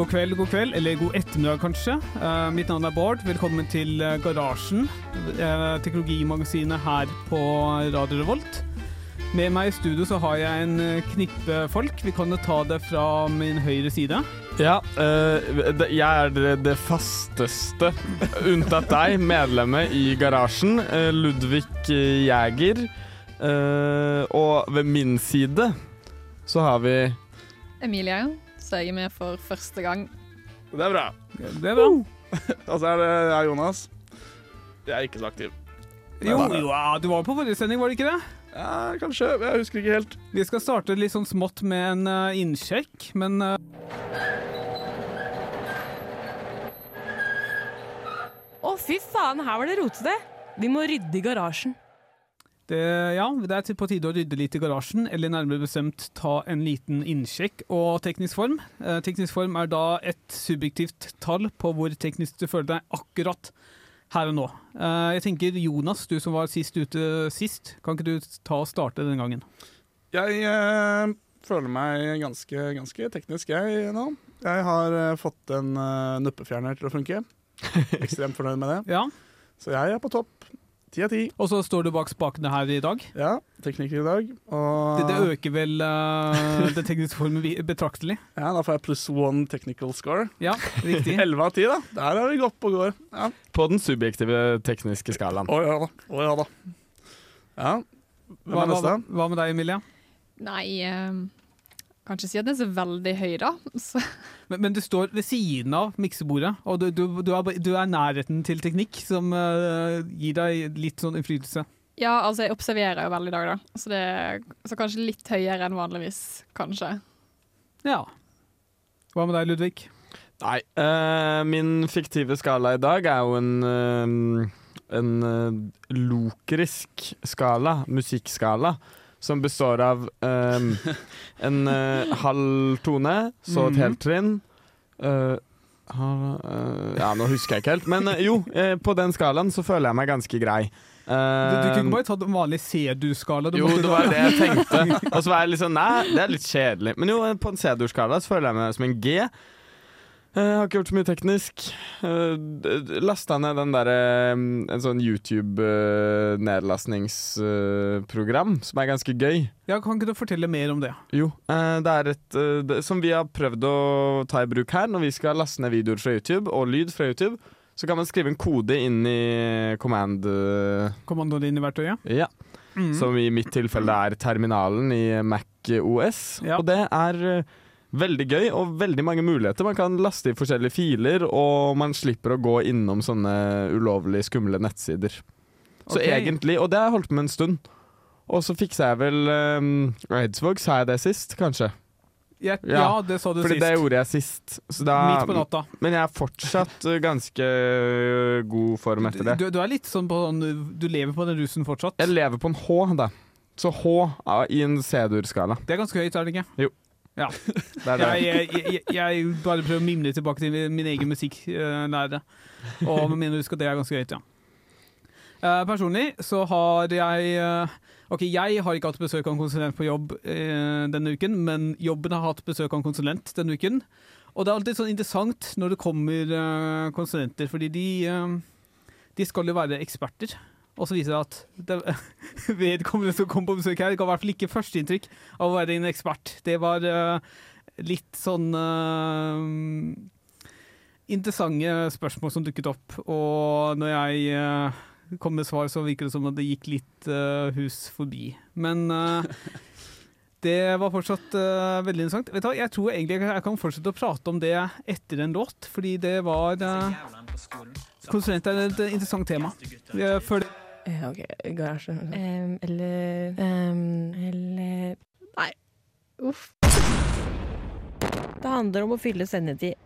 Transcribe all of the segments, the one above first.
God kveld, god kveld, eller god ettermiddag kanskje. Uh, mitt navn er Bård. Velkommen til eh, Garasjen, uh, teknologimagasinet her på Radio Revolt. Med meg i studio så har jeg en eh, knippe folk. Vi kan jo ta det fra min høyre side. Ja, eh, jeg er det, fasteste, unntatt deg, medlemmet i garasjen. eh, Ludvig Jæger. Eh, og ved min side så har vi Emilie, så jeg er med for første gang. Det er bra. Det er bra. Og så er det jeg, Jonas. Jeg er ikke så aktiv. Jo, jo, du var på forrige sending, var det ikke det? Ja, kanskje. Jeg husker ikke helt. Vi skal starte litt sånn smått med en eh, innsjekk, men eh, Å, fy faen, her var det rotete. Vi må rydde i garasjen. det, ja, det er på tide å rydde litt i garasjen, eller nærmere bestemt ta en liten innsjekk og teknisk form. Eh, teknisk form er da et subjektivt tall på hvor teknisk du føler deg akkurat her og nå. Eh, jeg tenker Jonas, du som var sist ute sist, kan ikke du ta og starte denne gangen? Jeg eh, føler meg ganske, ganske teknisk, jeg nå. Jeg har eh, fått en uh, nuppefjerner til å funke. Ekstremt fornøyd med det. Ja, Så jeg er på topp. Ti av ti. og så står du bak spakene her i dag. Ja, tekniker i dag. Og Det, det øker vel uh, det tekniske formen betraktelig. ja, da får jeg pluss one technical score. Ja, riktig. Elleve av ti, da. Der er vi godt på går. Ja. på den subjektive tekniske skalaen. Å ja da. Oh, ja da. Ja. Hvem Hva, er hva, neste? hva med deg, Emilia? Nei, eh, kan ikke si at den er så veldig høy, da. Så, Men, men du står ved siden av miksebordet, og du, du, du, er, du er nærheten til teknikk, som uh, gir deg litt sånn innflytelse. ja, altså, jeg observerer jo veldig i dag, da. Så, det, så kanskje litt høyere enn vanligvis, kanskje. Ja. Hva med deg, Ludvig? Nei, uh, min fiktive skala i dag er jo en uh, en lokrisk skala, musikkskala, som består av um, en uh, halv tone, så et Mhm. helt trinn. uh, ja, nå husker jeg ikke helt, men jo, på den skalaen så føler jeg meg ganske grei. Du, du kunne bare tatt en vanlig C-dur-skala. jo, det var det jeg tenkte. Og så var jeg litt sånn Nei, det er litt kjedelig. Men jo, på en C-dur-skala så føler jeg meg som en G. Jeg har ikke gjort så mye teknisk. Uh, Lasta ned den derre En sånn YouTube-nedlastningsprogram som er ganske gøy. Ja, kan ikke du fortelle mer om det? Jo, eh, det er et eh, det, Som vi har prøvd å ta i bruk her når vi skal laste ned videoer fra YouTube og lyd fra YouTube. Så kan man skrive en kode inn i command eh, Kommandoen din i verktøyet? Ja. Mm. Som i mitt tilfelle er terminalen i Mac OS. Ja. Og det er eh, veldig gøy og veldig mange muligheter. Man kan laste i forskjellige filer, og man slipper å gå innom sånne ulovlig skumle nettsider. Så okay. egentlig, Og det har jeg holdt på med en stund. Og så fiksa jeg vel um, Eidsvåg, sa jeg det sist, kanskje? Ja, Ja, det sa du Fordi sist. det gjorde jeg sist. Så da, Midt på natta. Men jeg er fortsatt uh, ganske uh, god form etter det. du, du er litt sånn på Du lever på den rusen fortsatt? Jeg lever på en H, da. Så H ah, i en C-dur-skala. Det er ganske høyt, er det ikke? Det er det. Jeg, jeg, jeg, jeg bare prøver å mimre tilbake til min egen musikklærer. Og mener husker at det er ganske greit, ja. Uh, personlig så har jeg uh, Ok, jeg har ikke hatt besøk av en konsulent på jobb uh, denne uken, men jobben har hatt besøk av en konsulent denne uken. Og det er alltid sånn interessant når det kommer eh, konsulenter, fordi de, eh, de skal jo være eksperter. Og så viser det at det, vedkommende som kom på besøk her, ga i hvert fall ikke førsteinntrykk av å være en ekspert. Det var uh, litt sånn uh, interessante spørsmål som dukket opp, og når jeg uh, kom med svar, så virker det som at det gikk litt hus forbi. Men Det var fortsatt uh, veldig interessant. Du Jeg tror egentlig jeg kan fortsette å prate om det etter en låt, fordi det var uh, Konsulent er et interessant tema. Uh, OK, garasje. Em, eller em, Eller Nei. Uff. Det handler om å fylle sendetid.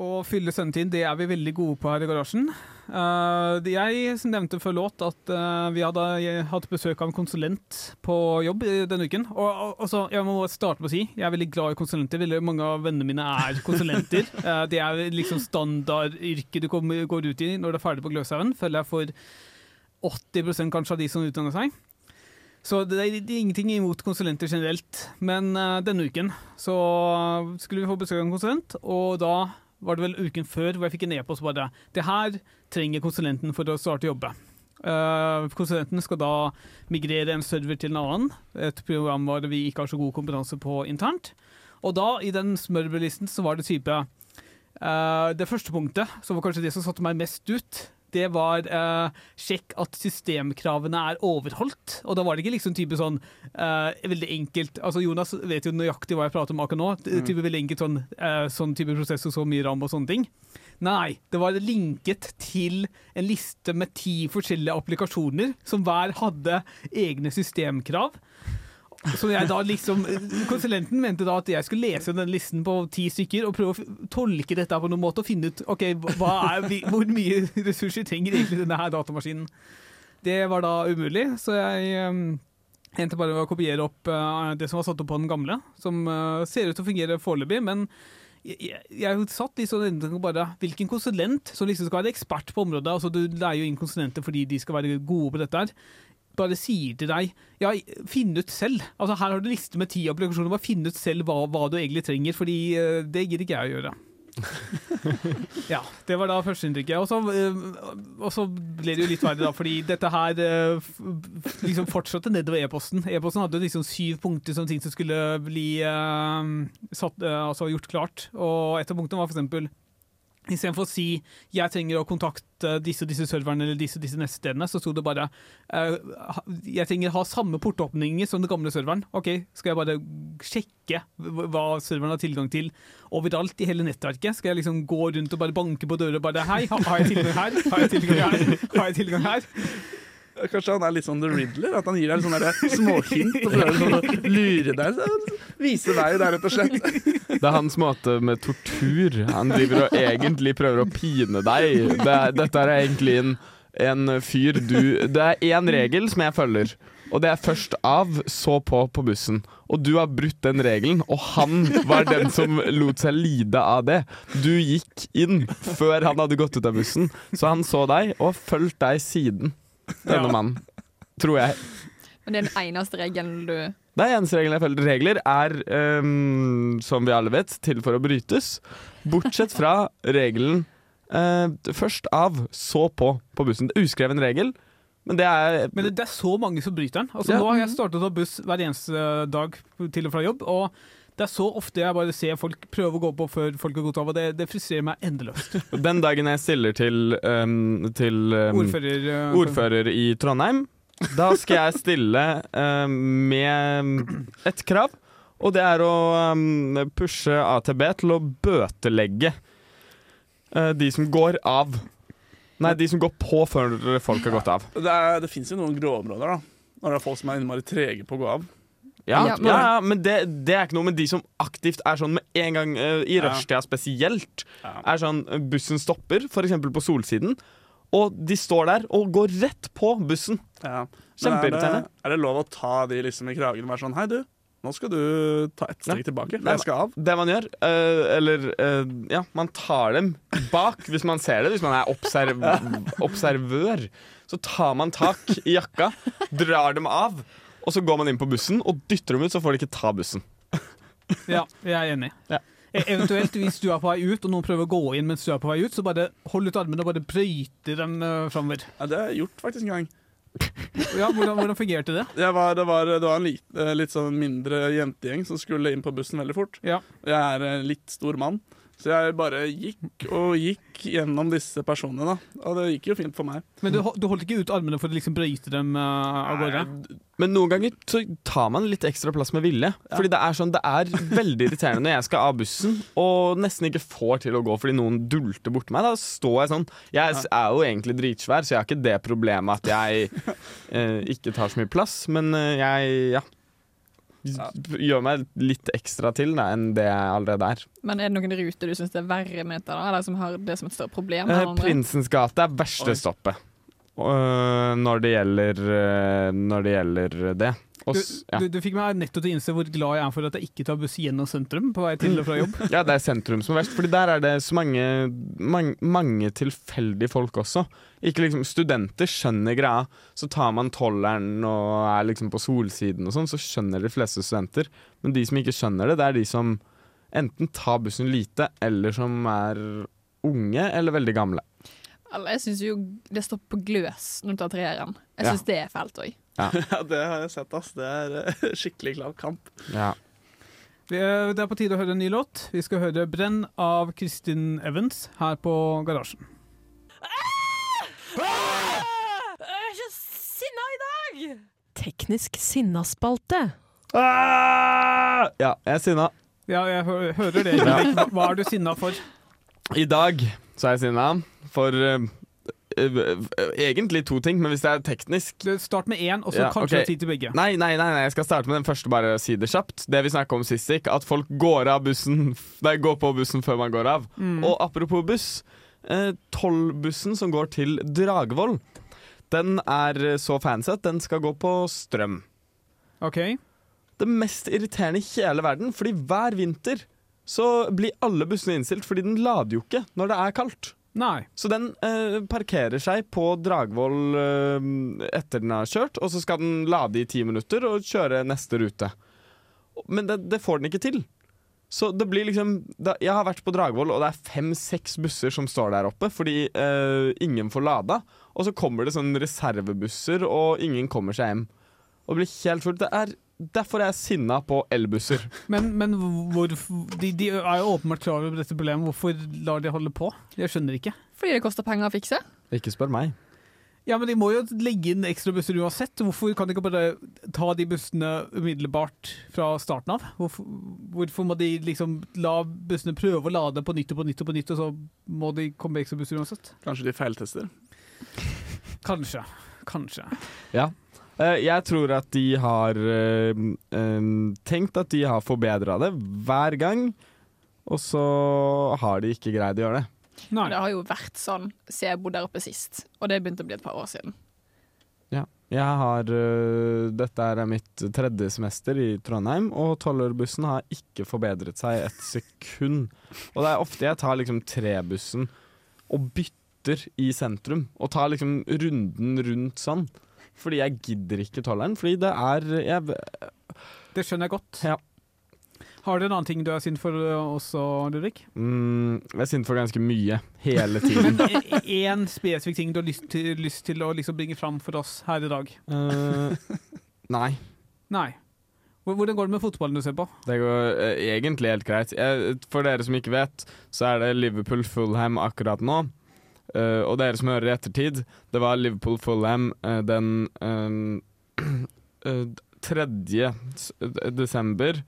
Å fylle sendetid, det er vi veldig gode på her i garasjen. Eh, jeg nevnte før låt at eh, vi hadde hatt besøk av en konsulent på jobb denne uken. Og, og så, jeg må starte med å si jeg er veldig glad i konsulenter. Veldig mange av vennene mine er konsulenter. Eh, det er liksom standardyrket du kommer, går ut i når du er ferdig på Gløshaugen, føler jeg for 80% kanskje av de som utdanner seg. Så det er, ingenting imot konsulenter generelt, men eh, denne uken så skulle vi få besøk av en konsulent, og da var det vel uken før hvor jeg fikk en e-post bare Det her trenger konsulenten for å starte å jobbe. Uh, konsulenten skal da migrere en server til en annen, et program hvor vi ikke har så god kompetanse på internt. Og da, i den smørbrødlisten, så var det type uh, Det første punktet, som var kanskje det som satte meg mest ut, det var uh, sjekk at systemkravene er overholdt. Og da var det ikke liksom type sånn uh, veldig enkelt Altså Jonas vet jo nøyaktig hva jeg prater om akkurat nå. Mm. Type veldig enkelt sånn, uh, sånn type prosess og så mye ram og sånne ting. Nei, det var linket til en liste med ti forskjellige applikasjoner som hver hadde egne systemkrav. Så jeg da liksom Konsulenten mente da at jeg skulle lese den listen på ti stykker og prøve å tolke dette på noen måte og finne ut ok, er, hvor mye ressurser trenger egentlig denne her datamaskinen. Det var da umulig, så jeg um, endte bare med å kopiere opp uh, det som var satt opp på den gamle, som uh, ser ut til å fungere foreløpig, men jeg, jeg, jeg satt i sånn inne og bare Hvilken konsulent som liksom skal være ekspert på området altså Du leier jo inn konsulenter fordi de skal være gode på dette her. Bare sier til deg Ja, finn ut selv. Altså Her har du liste med ti applikasjoner. Bare finn ut selv hva, hva du egentlig trenger, fordi eh, det gidder ikke jeg å gjøre. ja, det var da førsteinntrykket. Og, så, eh, og så ble det jo litt verre, da, fordi dette her eh, liksom fortsatte nedover e-posten. E-posten hadde liksom syv punkter som ting som skulle bli uh, satt, uh, altså gjort klart. Og et av punktene var eksempel Istedenfor å si 'jeg trenger å kontakte disse og disse serverne eller disse og disse nettstedene', så sto det bare eh, 'jeg trenger å ha samme portåpninger som den gamle serveren'. OK, skal jeg bare sjekke hva serveren har tilgang til overalt i hele nettverket? Skal jeg liksom gå rundt og bare banke på dører og bare 'hei, ha- har jeg tilgang her? Har jeg tilgang her? Har jeg tilgang her?' Kanskje han er litt sånn The Riddler? At han gir deg sånne småhint og prøver sånn å lure deg. Vise vei der, rett og slett. Det er hans måte med tortur. Han driver og egentlig prøver å pine deg. Det er, dette er egentlig en, en fyr du Det er én regel som jeg følger. Og det er først av, så på på bussen. Og du har brutt den regelen, og han var den som lot seg lide av det. Du gikk inn før han hadde gått ut av bussen, så han så deg og fulgte deg siden. Denne Ja. mannen. Tror jeg. Men det er den eneste regelen du Det er eneste regelen jeg følger. Regler er, um, som vi alle vet, til for å brytes. Bortsett fra regelen uh, først av, så på på bussen. Det er uskreven regel, men det er Men det, det er så mange som bryter den. Altså, Ja. Nå har jeg startet å ta buss hver eneste dag til og fra jobb, og det er så ofte jeg bare ser folk prøve å gå på før folk har gått av, og det, det frustrerer meg endeløst. Den dagen jeg stiller til, um, til um, Ordfører, uh, ordfører i Trondheim, da skal jeg stille um, med et krav. Og det er å pushe AtB til å bøtelegge uh, de som går av. Nei, de som går på før folk har gått av. Det, er, det fins jo noen gråområder, da. Når det er folk som er innmari trege på å gå av. Ja, Ja, ja, men- ja men det, det er ikke noe med de som aktivt er sånn med en gang, uh, i Ja. rushtida spesielt, Ja. er sånn eh, bussen stopper, f.eks. på Solsiden, og de står der og går rett på bussen. Ja. Kjempeirriterende. er er det lov å ta de liksom i kragen og være sånn Hei, du. Nå skal du ta ett steg tilbake, for jeg skal av. Det man gjør, uh, eller uh, Ja, man tar dem bak hvis man ser det, hvis man er observ observør. Så tar man tak i jakka, drar dem av, og så går man inn på bussen og dytter dem ut, så får de ikke ta bussen. Ja, jeg er enig. Ja. E- Eventuelt, hvis du er på vei ut, og noen prøver å gå inn mens du er på vei ut, så bare hold ut armene og bare brøyte dem uh, framover. Ja, det har jeg gjort faktisk en gang. Ja, hvordan, hvordan fungerte det? Jeg var, det, var, det var en lit, eh, litt sånn mindre jentegjeng som skulle inn på bussen veldig fort. Ja. Jeg er en litt stor mann, Så jeg bare gikk og gikk gjennom disse personene, da. Og det gikk jo fint for meg. Men du, du holdt ikke ut armene for å liksom bryte dem uh, av gårde? Men noen ganger så tar man litt ekstra plass med vilje. Fordi det er sånn, det er veldig irriterende når jeg skal av bussen og nesten ikke får til å gå fordi noen dulter borti meg. Da står jeg sånn Jeg er jo egentlig dritsvær, så jeg har ikke det problemet at jeg uh, ikke tar så mye plass. Men uh, jeg ja, gjør meg litt ekstra til da, enn det jeg allerede er. Men er det noen ruter du syns er verre med dette, da? Eller som har det som et større problem? Eh. Prinsens gate er verste Oi. stoppet uh, når, det gjelder, uh, når det gjelder det. Og, Du, ja. du, du fikk meg nettopp til å innse hvor glad jeg er for at jeg ikke tar buss gjennom sentrum på vei til og fra jobb. ja, det er sentrum som er verst, Fordi der er det så mange, mange, mange tilfeldige folk også. Ikke liksom Studenter skjønner greia. Så tar man tolleren og er liksom på solsiden og sånn, så skjønner de fleste studenter. Men de som ikke skjønner det, det er de som enten tar bussen lite, eller som er unge eller veldig gamle. Jeg syns jo det står på gløs når du tar treeren. Jeg Ja. det er fælt òg. Ja, det har jeg sett, ass. Det er eh, skikkelig glad kamp. Ja. Er- Det er på tide å høre en ny låt. Vi skal høre 'Brenn' av Kristin Evans her på Garasjen. Jeg er så sinna i dag! Teknisk sinnaspalte. Ah! ja, jeg er sinna. Ja, jeg hø hører det. Hva, er du sinna for? I dag så er jeg sinna for eh, eh, eh, egentlig to ting, men hvis det er teknisk Start med én, og så Ja, kanskje okay. tid til begge. Nei, nei, nei, nei, jeg skal starte med den første, bare si det kjapt. Det vi snakka om sist, ikke? at folk går av bussen Nei, går på bussen før man går av. Mm. Og apropos buss, eh, Tollbussen som går til Dragvoll, den er så fancy at den skal gå på strøm. OK. Det mest irriterende i hele verden, fordi hver vinter så blir alle bussene innstilt, fordi den lader jo ikke når det er kaldt. Nei. Så den eh, parkerer seg på Dragvoll eh, etter den har kjørt, og så skal den lade i ti minutter og kjøre neste rute. Men det, det får den ikke til. Så det blir liksom da, Jeg har vært på Dragvoll, og det er fem-seks busser som står der oppe fordi eh, ingen får lada. Og så kommer det sånn reservebusser, og ingen kommer seg hjem. Og det blir helt fullt. Det er Derfor er jeg sinna på elbusser. Men, men hvor, de, de er jo åpenbart klar over dette problemet. Hvorfor lar de holde på? Jeg skjønner ikke. Fordi det koster penger å fikse. Ikke spør meg. Ja, men De må jo legge inn ekstra busser uansett. Hvorfor kan de ikke bare ta de bussene umiddelbart fra starten av? Hvorfor, hvorfor må de liksom la bussene prøve å lade på nytt og på nytt, og på nytt, og så må de komme med ekstra busser uansett? Kanskje de feiltester. Kanskje. Kanskje. Ja. Eh, Jeg tror at de har eh, tenkt at de har forbedra det hver gang, og så har de ikke greid å gjøre det. Nei. Det har jo vært sånn siden jeg bodde der oppe sist, og det begynte å bli et par år siden. Jeg har eh, Dette er mitt tredje semester i Trondheim, og tolvårbussen har ikke forbedret seg et sekund. Og det er ofte jeg tar liksom trebussen og bytter i sentrum, og tar liksom runden rundt sånn. Fordi jeg gidder ikke tolleren, fordi det er jeg, Det skjønner jeg godt. Ja. Har du en annen ting du er sint for uh, også, Ludvig? mm, Jeg er sint for ganske mye. Hele tiden. Én spesifikk ting du har lyst til, lyst til å liksom bringe fram for oss her i dag? Uh, nei. Nei. Hvordan går det med fotballen du ser på? Det går eh, egentlig helt greit. Jeg, for dere som ikke vet, så er det Liverpool-Fulham akkurat nå. Eh, og dere som hører i ettertid, det var Liverpool-Fulham uh, den eh, eh, 3. desember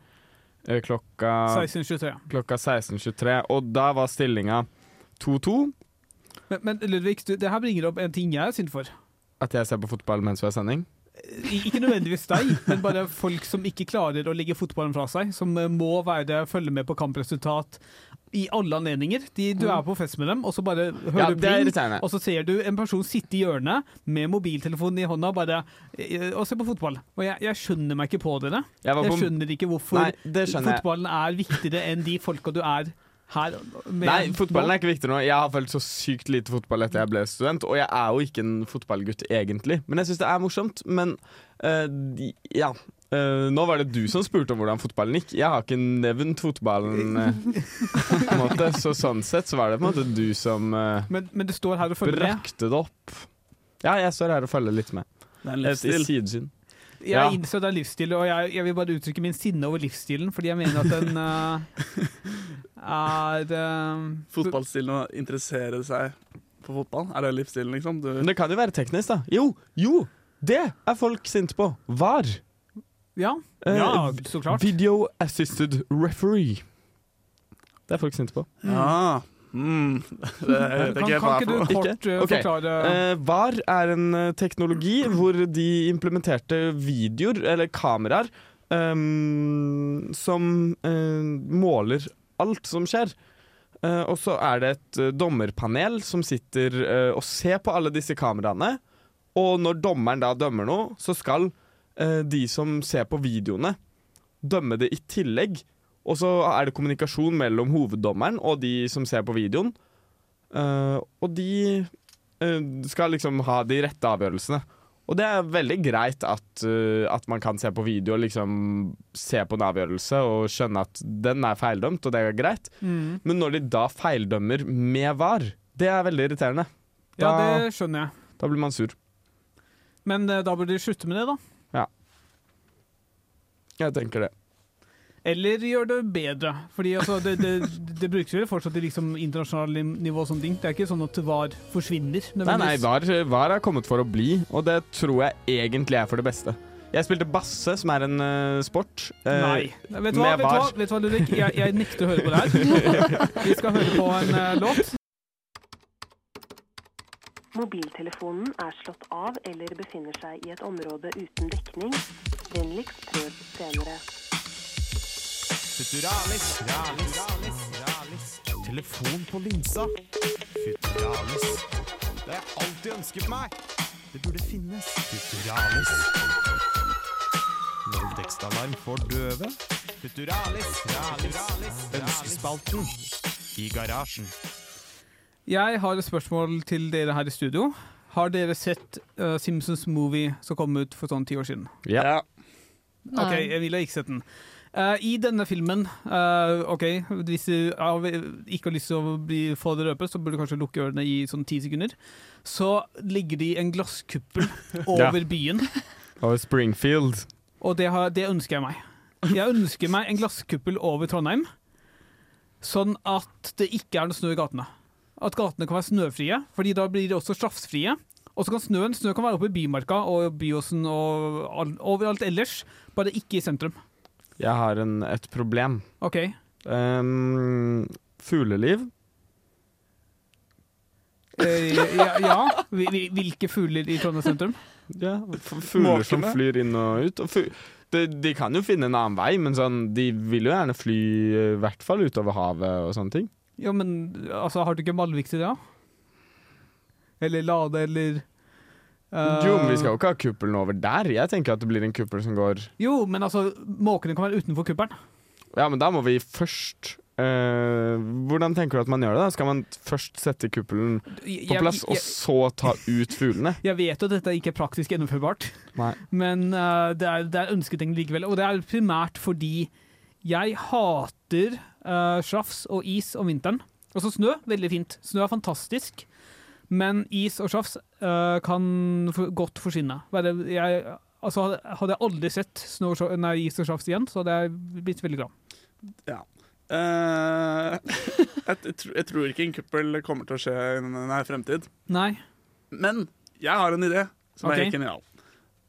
eh, klokka, 1623. klokka 16.23. Og da var stillinga 2-2. Men, men Ludvig, du, det her bringer opp en ting jeg er sint for. At jeg ser på fotball mens vi har sending. Ikke nødvendigvis deg, men bare folk som ikke klarer å legge fotballen fra seg. Som eh, må være, følge med på kampresultat i alle anledninger. De, du er på fest med dem, og så bare hører Ja, du pling, og så ser du en person sitte i hjørnet med mobiltelefonen i hånda bare, eh, og se på fotball. Og jeg, jeg skjønner meg ikke på dere. Jeg Jeg skjønner ikke hvorfor nei, skjønner fotballen er viktigere enn de folka du er her med. Nei, fotballen er ikke viktig nå. Jeg har følt så sykt lite fotball etter jeg ble student, og jeg er jo ikke en fotballgutt egentlig. Men jeg syns det er morsomt. Men uh, ja. Eh, nå var det du som spurte om hvordan fotballen gikk. Jeg har ikke nevnt fotballen. Uh, på en måte. Så sånn sett så var det på en måte du som uh, men, men det står her og følger brakte det opp. Ja, jeg står her og følger litt med. Det er en Et livsstil. sidesyn. Jeg Ja. innså det er livsstil, og jeg, jeg vil bare uttrykke min sinne over livsstilen, fordi jeg mener at den eh, er Fotballstilen å interessere seg for fotball, er det livsstilen, liksom? Du, Men det kan jo være teknisk, da. Jo, jo! Det er folk sinte på. VAR. Ja, Eh, ja så klart. Video assisted referee. Det er folk sinte på. Ja. Mm. Det det Kan, kan ikke du kort ikke? Okay. forklare uh, VAR er en eh, teknologi hvor de implementerte videoer, eller kameraer, um, som uh, måler alt som skjer. Uh, og så er det et eh, dommerpanel som sitter eh, og ser på alle disse kameraene. Og når dommeren da dømmer noe, så skal eh, de som ser på videoene, dømme det i tillegg. Og så er det kommunikasjon mellom hoveddommeren og de som ser på videoen. Eh, og de eh, skal liksom ha de rette avgjørelsene. Og det er veldig greit at, uh, at man kan se på video og liksom se på en avgjørelse og skjønne at den er feildømt, og det er greit. mm. Men når de da feildømmer med VAR, det er veldig irriterende. Ja, det skjønner jeg. Da blir man sur. Men eh, da burde de slutte med det, da. Jeg tenker det. Eller gjør det bedre. Fordi altså, det, det, det brukes jo fortsatt i liksom, internasjonalt nivå og sånne ting. Det er ikke sånn at VAR forsvinner. Nei, nei. VAR, VAR er kommet for å bli, og det tror jeg egentlig er for det beste. Jeg spilte basse, som er en uh, sport. Uh, Nei. Vet du hva, vet hva, vet hva Ludvig? Jeg, jeg nekter å høre på det her. Vi skal høre på en uh, låt. Mobiltelefonen er slått av eller befinner seg i et område uten dekning. Vennligst prøv senere. Futuralis, ralis, ralis, ralis. Telefon på linsa. Futuralis. Det har jeg alltid ønsket meg. Det burde finnes. Futuralis. Voldtektsalarm for døve. Futuralis, ralis, ralis. Ønskespalten i garasjen. Jeg har et spørsmål til dere her i studio. Har dere sett uh, Simpsons Movie som kom ut for sånn ti år siden? Ja. Ok, Emilie har ikke sett den. Uh, I denne filmen, uh, ok, hvis du ikke har lyst til å bli, få det røpet, så burde du kanskje lukke ørene i sånn ti sekunder. Så ligger de i en glasskuppel over byen, Over Springfield. og det, har, det ønsker jeg meg. Jeg ønsker meg en glasskuppel over Trondheim, sånn at det ikke er noe snø i gatene. At gatene kan være snøfrie, fordi da blir de også straffsfrie. Og så kan snøen snø kan være oppe i Bymarka og Byåsen og all, overalt ellers, bare ikke i sentrum. Jeg har en, et problem. OK. Um, fugleliv. Eh, ja, ja. Hvil- hvil- Hvilke fugler i Trondheim sentrum? Ja, fugler som flyr inn og ut. Og de, de kan jo finne en annen vei, men sånn, de vil jo gjerne fly eh, i hvert fall utover havet og sånne ting. Ja, men altså, har du ikke Malvik til det, da? Eller Lade, eller uh... Jo, men vi skal jo ikke ha kuppelen over der. Jeg tenker at det blir en kuppel som går Jo, men altså, måkene kan være utenfor kuppelen. Ja, men da må vi først Uh, Hvordan tenker du at man gjør det? da? Skal man først sette kuppelen på plass, og jeg, så ta ut fuglene? jeg vet jo at dette ikke er praktisk gjennomførbart, Nei. men uh, det, er, det er ønsketenking likevel. Og det er primært fordi jeg hater slafs og is om vinteren. Altså snø, veldig fint. Snø er fantastisk. Men is og slafs eh, kan godt forsvinne. Jeg, altså, hadde- jeg aldri sett snø og, nei, is og slafs igjen, så hadde jeg blitt veldig glad. Ja. jeg, jeg, tror- jeg tror ikke en kuppel kommer til å skje i nær fremtid. Nei. Men jeg har en idé som okay. er helt genial.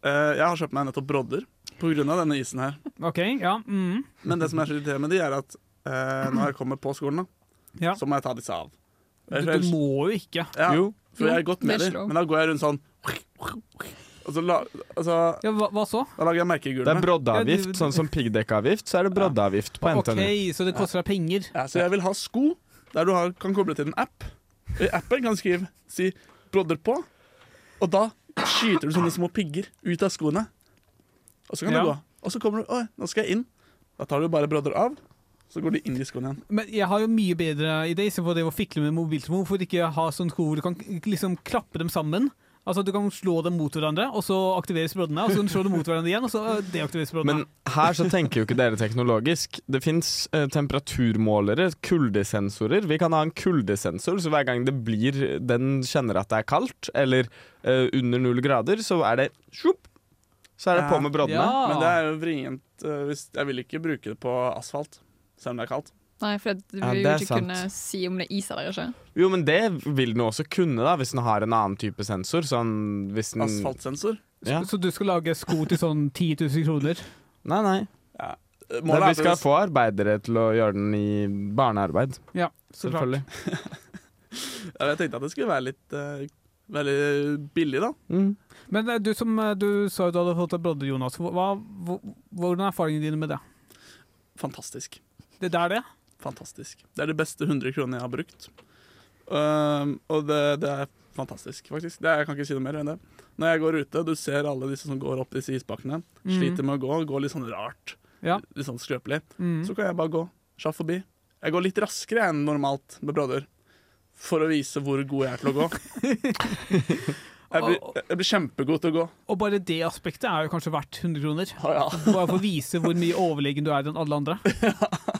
Uh, jeg har kjøpt meg nettopp brodder av denne isen her. OK, ja. Mm, Men det som er så irriterende med de, er at eh, når jeg kommer på skolen, da, ja. så må jeg ta disse av. Du, du må jo ikke. Ja, Jo. for jeg har gått med det de, slår. men da går jeg rundt sånn Og så, la, altså, Ja, hva, hva så? da lager jeg merke i Det er gulvet. broddeavgift, Ja, du- sånn som piggdekkavgift, så er det broddeavgift på OK, NTNU. så det koster deg penger. Ja, så jeg vil ha sko der du har, kan koble til en app. I appen kan du skrive si 'brodder på', og da skyter du sånne små pigger ut av skoene. Og så kan Ja. du gå. Og så kommer du 'Oi, nå skal jeg inn'. Da tar du bare brodder av, så går du inn i skoene igjen. Men jeg har jo mye bedre idé istedenfor det å fikle med mobiltelefon. For ikke ha sånne sko hvor du kan liksom klappe dem sammen? Altså Du kan slå dem mot hverandre, og så aktiveres broddene. Og så slå dem mot hverandre igjen, og så deaktiveres broddene. Men her så tenker jo ikke dere teknologisk. Det fins eh, temperaturmålere, kuldesensorer. Vi kan ha en kuldesensor, så hver gang det blir den kjenner at det er kaldt, eller eh, under null grader, så er det sjopp, så er det på med broddene. Ja. Men det er jo vrient eh, hvis Jeg vil ikke bruke det på asfalt, selv om det er kaldt. Nei, for du vil det jo ikke sant. kunne si om det er is eller ikke. Jo, men det vil den også kunne, da, hvis den har en annen type sensor. Sånn hvis den Asfaltsensor. Ja. Så du skal lage sko til sånn 10 000 kroner? Nei, nei. Ja. Det, Målet vi skal få arbeidere til å gjøre den i barnearbeid. Ja, så. Selvfølgelig. Ja, Jeg tenkte at det skulle være litt uh, Veldig billig, da. Mm. Men eh, du som eh, du sa du hadde fått deg brodder, Jonas. Hva, hva, hvordan er erfaringene dine med det? Fantastisk. Det er det? Fantastisk. Det er det beste 100 kronene jeg har brukt. Um, og det, det er fantastisk, faktisk. Det, jeg kan ikke si noe mer enn det. Når jeg går ute, du ser alle disse som går opp disse isbakkene. Mm. Sliter med å gå, går litt sånn rart. Ja. Litt sånn skrøpelig. Mm. Så kan jeg bare gå sjaff forbi. Jeg går litt raskere enn normalt med brodder. For å vise hvor god jeg er til å gå. Jeg blir, jeg blir kjempegod til å gå. Og bare det aspektet er jo kanskje verdt 100 kroner. Ah, ja. Bare for å vise hvor mye overlegen du er enn alle andre.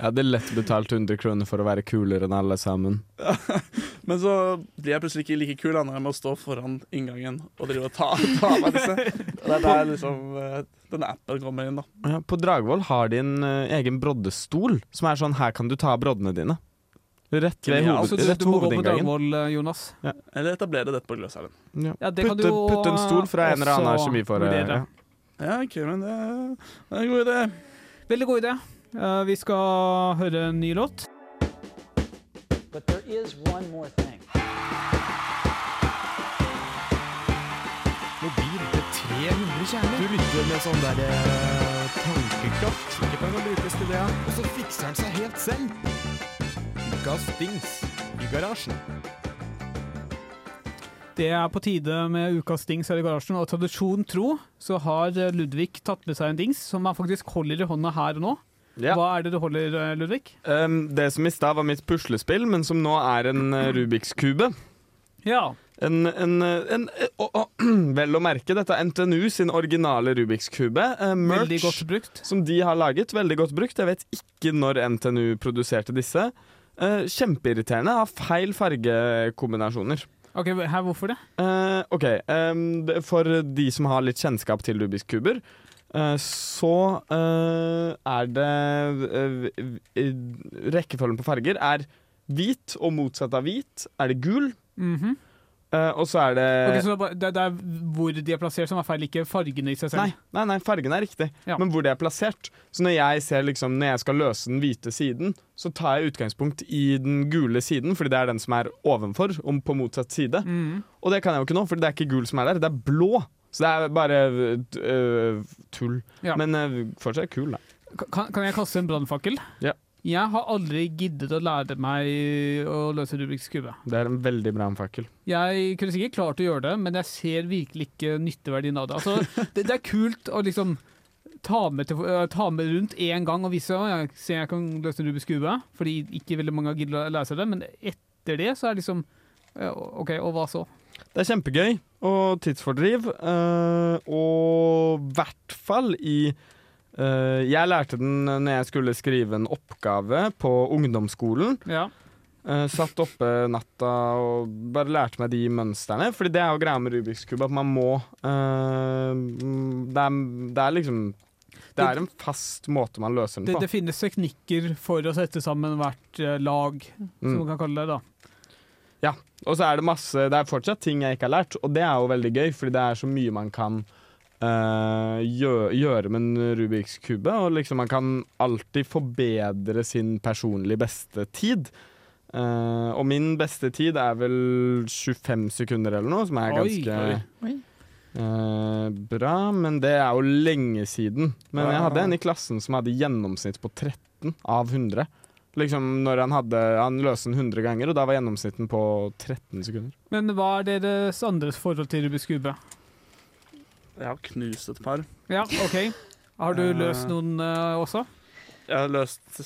Jeg hadde lett betalt 100 kroner for å være kulere enn alle sammen. Men så blir jeg plutselig ikke like kul når jeg må stå foran inngangen og drive og ta, ta av meg disse. Og det er der liksom eh, denne appen kommer inn, da. Ja, på Dragvoll har de en uh, egen broddestol, som er sånn her kan du ta broddene dine. Rett ved, Genialt. hoved, Så du, må gå på hovedinngangen. Dragvoll, Jonas. Jonas. Eller etablere dette på Gløshaugen. Ja. Ja, det Putte, putte en stol fra en eller annen også kjemifore. vurdere. Ja. Ja, OK, men det, det er en god idé. Veldig god idé. Eh, vi skal høre en ny låt. But there is one more thing. Mobil til 300 kjerner. Du lytter med sånn der eh, tankekraft. Ikke kan brukes til det. Og så fikser den seg helt selv. Ukas dings i garasjen. Det er på tide med ukas dings her i garasjen, og tradisjon tro så har eh, Ludvig tatt med seg en dings som han faktisk holder i hånda her og nå. Ja. Hva er det du holder, eh, Ludvig? Um, det som i stad var mitt puslespill, men som nå er en eh, Rubiks kube. Ja. En, en, eh, en, å, å, Vel å merke, dette er NTNU sin originale Rubiks kube. eh, merch som de har laget. Veldig godt brukt. Jeg vet ikke når NTNU produserte disse. Eh, kjempeirriterende. Har feil fargekombinasjoner. Ok, her, Hvorfor det? Eh, OK. ehm, for de som har litt kjennskap til Rubiks kuber, så eh, er det eh, eh, Rekkefølgen på farger er hvit, og motsatt av hvit er det gul. Mm -hmm. Uh, og så er det okay, så det det, er hvor de er plassert som er feil, ikke fargene i seg selv? Nei, nei, nei, fargene er riktig, Ja. men hvor de er plassert. Så når jeg ser liksom, når jeg skal løse den hvite siden, så tar jeg utgangspunkt i den gule siden, fordi det er den som er ovenfor, om på motsatt side. Mhm. Og det kan jeg jo ikke nå, for det er ikke gul som er der, det er blå. Så det er bare uh, tull. Ja. Men uh, fortsatt kul, da. Kan, kan jeg kaste en brannfakkel? Ja. Jeg har aldri giddet å lære meg å løse Rubiks kube. Det er en veldig bra fakkel. Jeg kunne sikkert klart å gjøre det, men jeg ser virkelig ikke nytteverdien av det. Altså, det, det er kult å liksom ta med, til, øh, ta med rundt én gang og vise at jeg ser jeg kan løse Rubiks kube, fordi ikke veldig mange har giddet å lære seg det, men etter det så er det liksom OK, og hva så? Det er kjempegøy og tidsfordriv, uh, og i hvert fall i uh, Jeg lærte den når jeg skulle skrive en oppgave på ungdomsskolen. Ja. Uh, satt oppe natta og bare lærte meg de mønstrene. Fordi det er jo greia med Rubiks kube, at man må mm, det, er, det er liksom Det er en fast måte man løser den Det, på. det finnes teknikker for å sette sammen hvert lag, som Mm. man kan kalle det. da. Og så er det masse Det er fortsatt ting jeg ikke har lært, og det er jo veldig gøy, fordi det er så mye man kan Uh, gjøre, gjøre med en Rubiks kube. Og liksom man kan alltid forbedre sin personlig beste tid. Uh, og min beste tid er vel 25 sekunder eller noe, som er ganske oi. Oi. Uh, bra. Men det er jo lenge siden. Men jeg hadde en i klassen som hadde gjennomsnitt på 13 av 100. Liksom når Han hadde Han løste den 100 ganger, og da var gjennomsnitten på 13 sekunder. Men hva er deres andres forhold til Rubiks kube? Jeg har knust et par. Ja, OK. Har du Eh. løst noen uh, også? Jeg har løst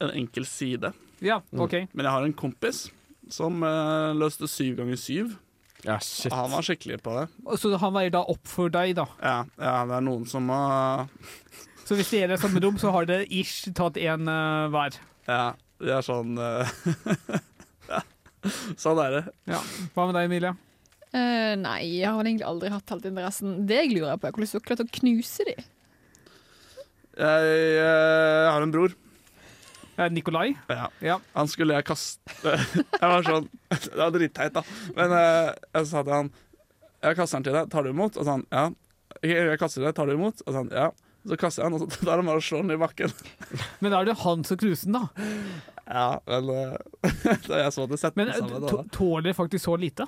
en enkel side. Ja, OK. Men jeg har en kompis som uh, løste syv ganger syv. Ja, shit. Han var skikkelig på det. Så han veier da opp for deg, da. Ja, ja det er noen som må Så hvis dere er i samme rom, så har dere ish tatt én hver. Ja, de er sånn eh, ja. Sånn er det. Ja. Hva med deg, Emilie? Uh, nei, jeg har egentlig aldri hatt helt interessen. Det jeg lurer på, er hvordan du har klart å knuse de. Jeg, jeg har en bror. Eh, Nikolai? Ja. Ja. Han skulle jeg kaste Jeg var sånn Det var dritteit, da. Men eh, jeg sa til han Jeg kaster den til deg, tar du imot? Og sånn, ja. Jeg, kaster det, tar du imot? Og sånn, ja. Så kaster jeg den, og så tar han bare og slår den i bakken. Men da er det han som knuser den, da. Ja, men eh, da jeg så det sett Men eh, sammen, to- da. tåler det faktisk så lite?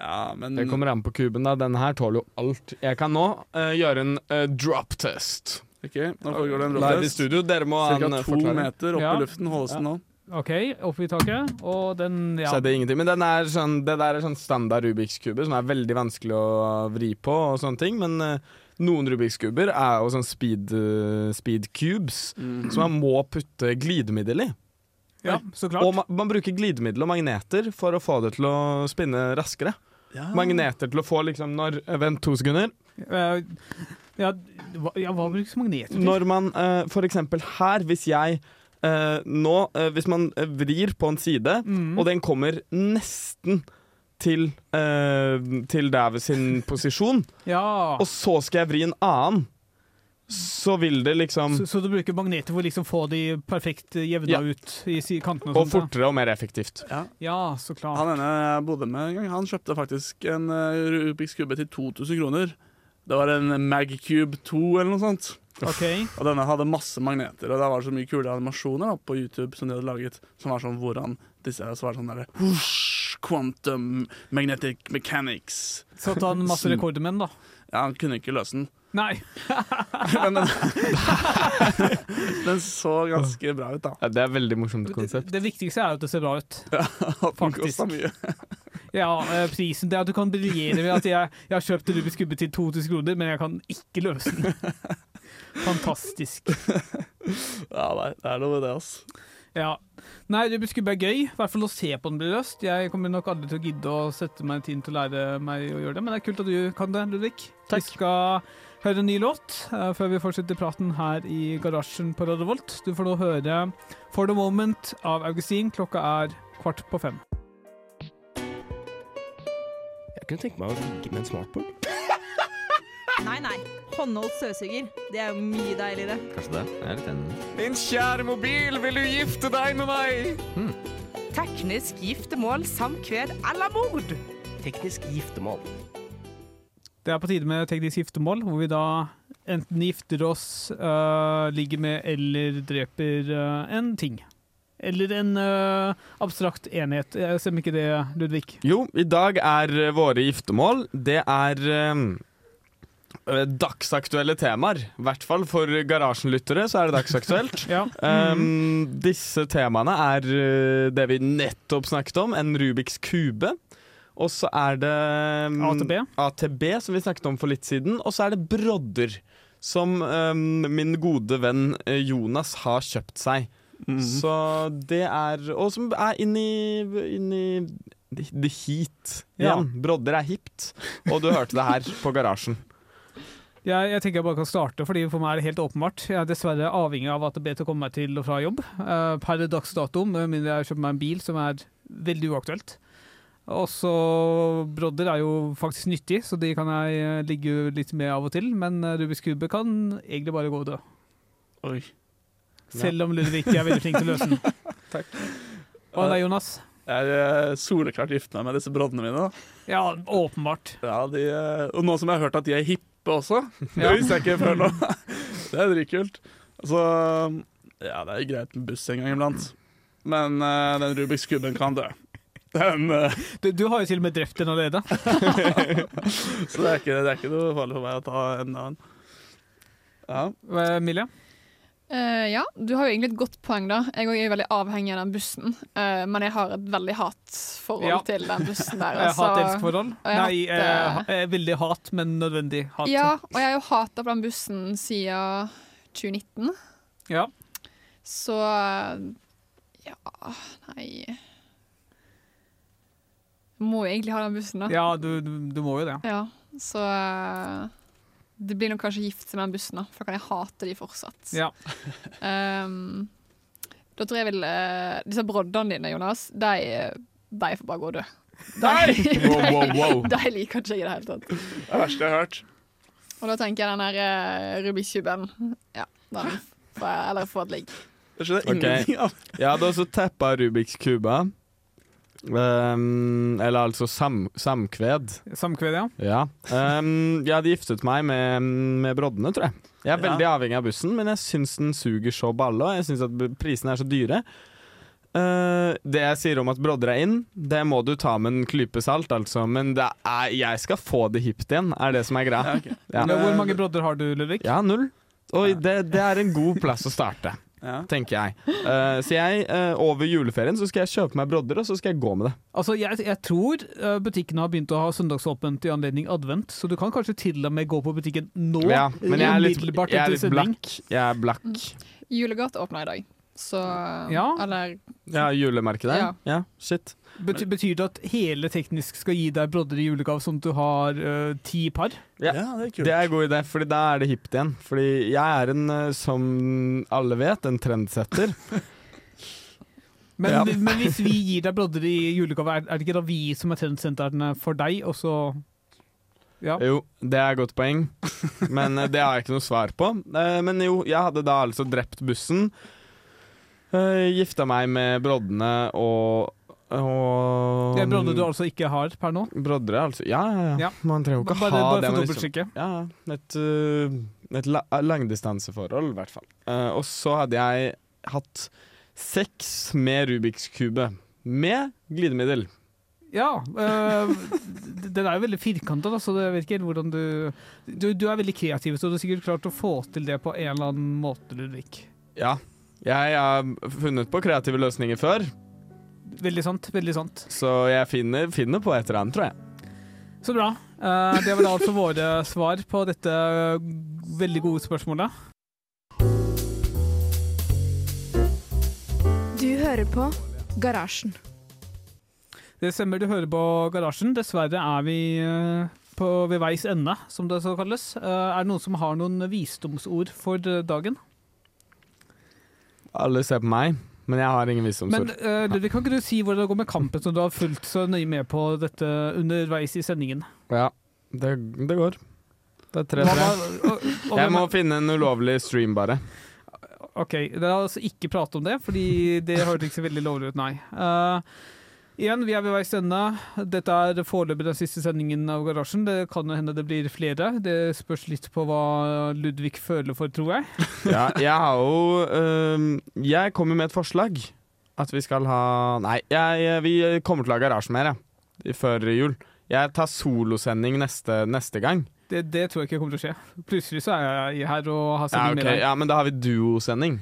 Ja, men Det kommer an på kuben. da Den her tåler jo alt. Jeg kan nå uh, gjøre en uh, drop test. OK, nå foregår det en Live i. Dere må Cirka eh, to forklaring. meter opp Ja. i luften holdes den nå. OK, opp i taket, og den ja. Skjedde ingenting. Men den er sånn, det der er sånn standard Rubiks kube, som er veldig vanskelig å vri på og sånne ting. Men eh, noen Rubiks kuber er jo sånn speed, eh, speed cubes, Mm. som man må putte glidemiddel i. ja, så klart. Og man, man bruker glidemiddel og magneter for å få det til å spinne raskere. Ja. Magneter til å få liksom når Vent to sekunder. Eh, ja, hva, ja, hva brukes magneter til? Når man uh, for eksempel her, hvis jeg uh, nå eh, Hvis man eh, vrir på en side, Mm. og den kommer nesten til, uh, til Dæve sin posisjon, Ja, og så skal jeg vri en annen, så vil det liksom så, så du bruker magneter for å liksom få de perfekt jevna Ja. ut i kantene? Og sånt, ja. fortere og mer effektivt. Ja, så klart. Han ene jeg bodde med en gang, han kjøpte faktisk en eh, Rubiks kube til 2000 kroner. Det var en Magcube 2 eller noe sånt. Okay. Og denne hadde masse magneter, og det var så mye kule animasjoner da, på YouTube som de hadde laget, som var sånn hvordan disse Så var sånn derre Quantum magnetic mechanics. Satte han masse rekorder med den, da? Ja, han kunne ikke løse den. Nei. Men den, den så ganske bra ut, da. Ja, det er et veldig morsomt konsept. det viktigste er jo at det ser bra ut. Ja, Den koster mye. Ja, eh, prisen det er at du kan briljere ved at jeg, jeg har kjøpt Rubiks kubbe til 2000 kroner, men jeg kan ikke løse den. Fantastisk. Ja, nei, det er noe med det, altså. Ja. Nei, det skulle være gøy. I hvert fall å se på den bli løst. Jeg kommer nok aldri til å gidde å sette meg tid til å lære meg å gjøre det, men det er kult at du kan det, Ludvig. Vi skal høre en ny låt uh, før vi fortsetter praten her i garasjen på Radio Volt. Du får nå høre For the Moment av Augustin. Klokka er kvart på fem. Jeg kunne tenke meg å ligge med en smartboard. Nei, nei. Håndholdt støvsuger. Det er jo mye deiligere. Kanskje det. Jeg er litt enig. Min kjære mobil, vil du gifte deg med meg? Teknisk giftermål, samkved eller mord. Teknisk giftermål. Det er på tide med teknisk giftermål, hvor vi da enten gifter oss, øh, ligger med eller dreper øh, en ting. Eller en øh, abstrakt enhet. Jeg Stemmer ikke det, Ludvig? Jo, i dag er eh, våre giftermål Det er eh, eh, dagsaktuelle temaer. I hvert fall for garasjenlyttere så er det dagsaktuelt. Ja. Um, disse temaene er eh, det vi nettopp snakket om, en Rubiks kube. Og så er det um, ATB. ATB, som vi snakket om for litt siden. Og så er det brodder, som um, min gode venn eh, Jonas har kjøpt seg. Mhm. Så det er Og som er inni, inni the, heat Ja. igjen. Brodder er hipt, og du hørte det her på garasjen. Jeg, jeg tenker jeg bare kan starte, fordi for meg er det helt åpenbart. Jeg er dessverre avhengig av at det ber til å komme meg til og fra jobb. Uh, per dags dato, med mindre jeg kjøper meg en bil, som er veldig uaktuelt. Også Brodder er jo faktisk nyttig, så de kan jeg eh, ligge litt med av og til. Men eh, Rubiks kube kan egentlig bare gå og dø. Oi. Selv om Ludvig er veldig flink til å løse den. Takk. Og deg, Jonas? Jeg er soleklart gifta meg med disse broddene mine. da. Ja, åpenbart. Ja, de, og nå som jeg har hørt at de er hippe også, det visste jeg ikke før nå. Det er dritkult. Så ja, det er greit med buss en gang iblant. Men uh, den Rubiks kuben kan dø. Den, uh, Du, du har jo til og med drept den allerede. så det er, ikke, det er ikke noe farlig for meg å ta en annen. Ja. Emilie? Eh, ja, du har jo egentlig et godt poeng, da. Jeg er veldig avhengig av den bussen. Uh, men jeg har et veldig hatforhold Ja. til den bussen der. Eh, altså. Hat-elsk-forhold? jeg Nei, hatt, eh, veldig hat, men nødvendig hat. Ja, og jeg har jo hata på den bussen siden 2019. Ja. Så ja, nei Må jo egentlig ha den bussen, da. Ja, du, du, du må jo det. Ja, så det blir nok kanskje gifte seg med den bussen, da, for da kan jeg hate de fortsatt. Ja. Um, da tror jeg vil uh, Disse broddene dine, Jonas, de, de får bare gå og dø. De, Wow, wow, wow. de liker ikke jeg i det hele tatt. Det er det verste jeg har hørt. Og da tenker jeg den der uh, Rubiks-kuben. Ja, den får jeg eller få et ligg. Jeg skjønner ingenting av Jeg hadde også teppa Rubiks kuba. Ehm, eller altså sam, samkved. Samkved, ja. Ja. Um, jeg hadde giftet meg med, med broddene, tror jeg. Jeg er Ja. veldig avhengig av bussen, men jeg syns den suger så balle, og jeg syns at prisene er så dyre. Uh, det jeg sier om at brodder er inn, det må du ta med en klype salt, altså. Men det er, jeg skal få det hipt igjen, er det som er greia. Ja, okay. Hvor mange brodder har du, Ludvig? Ja, null. Og det, det er en god plass å starte, Ja. tenker jeg. Uh, så jeg, uh, over juleferien så skal jeg kjøpe meg brodder, og så skal jeg gå med det. Altså, jeg, jeg tror uh, butikkene har begynt å ha søndagsåpent i anledning advent, så du kan kanskje til og med gå på butikken nå. Ja, men jeg er litt, jeg er litt blakk. Jeg er blakk. Julegat åpna i dag, så Ja. Eller Ja, julemerket der? Ja. Ja, shit. Bety, betyr det at hele teknisk skal gi deg brodder i julegave, sånn at du har uh, ti par? Ja. ja, det er kult. Det er en god idé, Fordi da er det hipt igjen. Fordi jeg er en, eh, som alle vet, en trendsetter. Men, Ja. men hvis vi gir deg brodder i julegave, er, det ikke da vi som er trendsentrene for deg, og så Ja. Jo, det er et godt poeng, men eh, det har jeg ikke noe svar på. Men jo, jeg hadde da altså drept bussen. Uh, gifta meg med broddene og, og Det er brodder du altså ikke har per nå? Brodre, altså. Ja, ja, ja. Ja. Man trenger jo ikke Bare, ha bare det. for man liksom- Ja, ja. et, uh, et la langdistanseforhold, i hvert fall. Uh, og så hadde jeg hatt sex med Rubiks kube. Med glidemiddel. Ja. øh, den er jo veldig firkanta, så jeg vet ikke hvordan du, du Du er veldig kreativ, så du har sikkert klart å få til det på en eller annen måte, Ludvig. Ja. Jeg har funnet på kreative løsninger før, Veldig sant. Veldig sant. så jeg finner, finner på et eller annet, tror jeg. Så bra. Uh, det var da altså våre svar på dette veldig gode spørsmålet. Du hører på Garasjen. Det stemmer, du hører på Garasjen. Dessverre er vi øh, på, ved veis ende, som det så kalles. Eh, er det noen som har noen visdomsord for dagen? Alle ser på meg, men jeg har ingen Men visdomsord. uh, Ludvig, kan ikke du si hvordan det går med kampen som du har fulgt så nøye med på dette underveis i sendingen? Ja, det, det går. Det er Hva 3-3. var- og- og Jeg må finne en ulovlig stream, bare. Ok, La oss altså ikke prate om det, fordi det hørtes ikke så veldig lovlig ut, nei. Eh, igjen, vi er ved veis ende. Dette er foreløpig den siste sendingen av Garasjen. Det kan jo hende det blir flere. Det spørs litt på hva Ludvig føler for, tror jeg. Ja, jeg har jo øh, Jeg kommer med et forslag. At vi skal ha Nei, jeg, vi kommer til å ha garasje mer, jeg. Før jul. Jeg tar solosending neste, neste gang. Det, det tror jeg ikke kommer til å skje. Plutselig så er jeg her og har Ja, okay. med deg. ja, men da har vi duosending.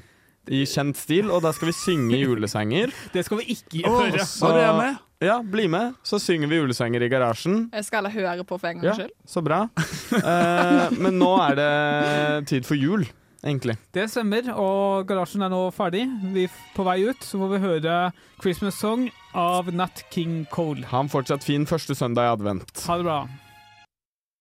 I kjent stil, og da skal vi synge julesanger. Det skal vi ikke gjøre. så- Var med? Ja, bli med. Så synger vi julesanger i garasjen. Jeg skal alle høre på for en Ja, gangs skyld. så bra. uh, men nå er det tid for jul, egentlig. Det stemmer, og garasjen er nå ferdig. Vi er på vei ut, så får vi høre 'Christmas Song' av Nat King Cole. Ha en fortsatt fin første søndag i advent. Ha det bra.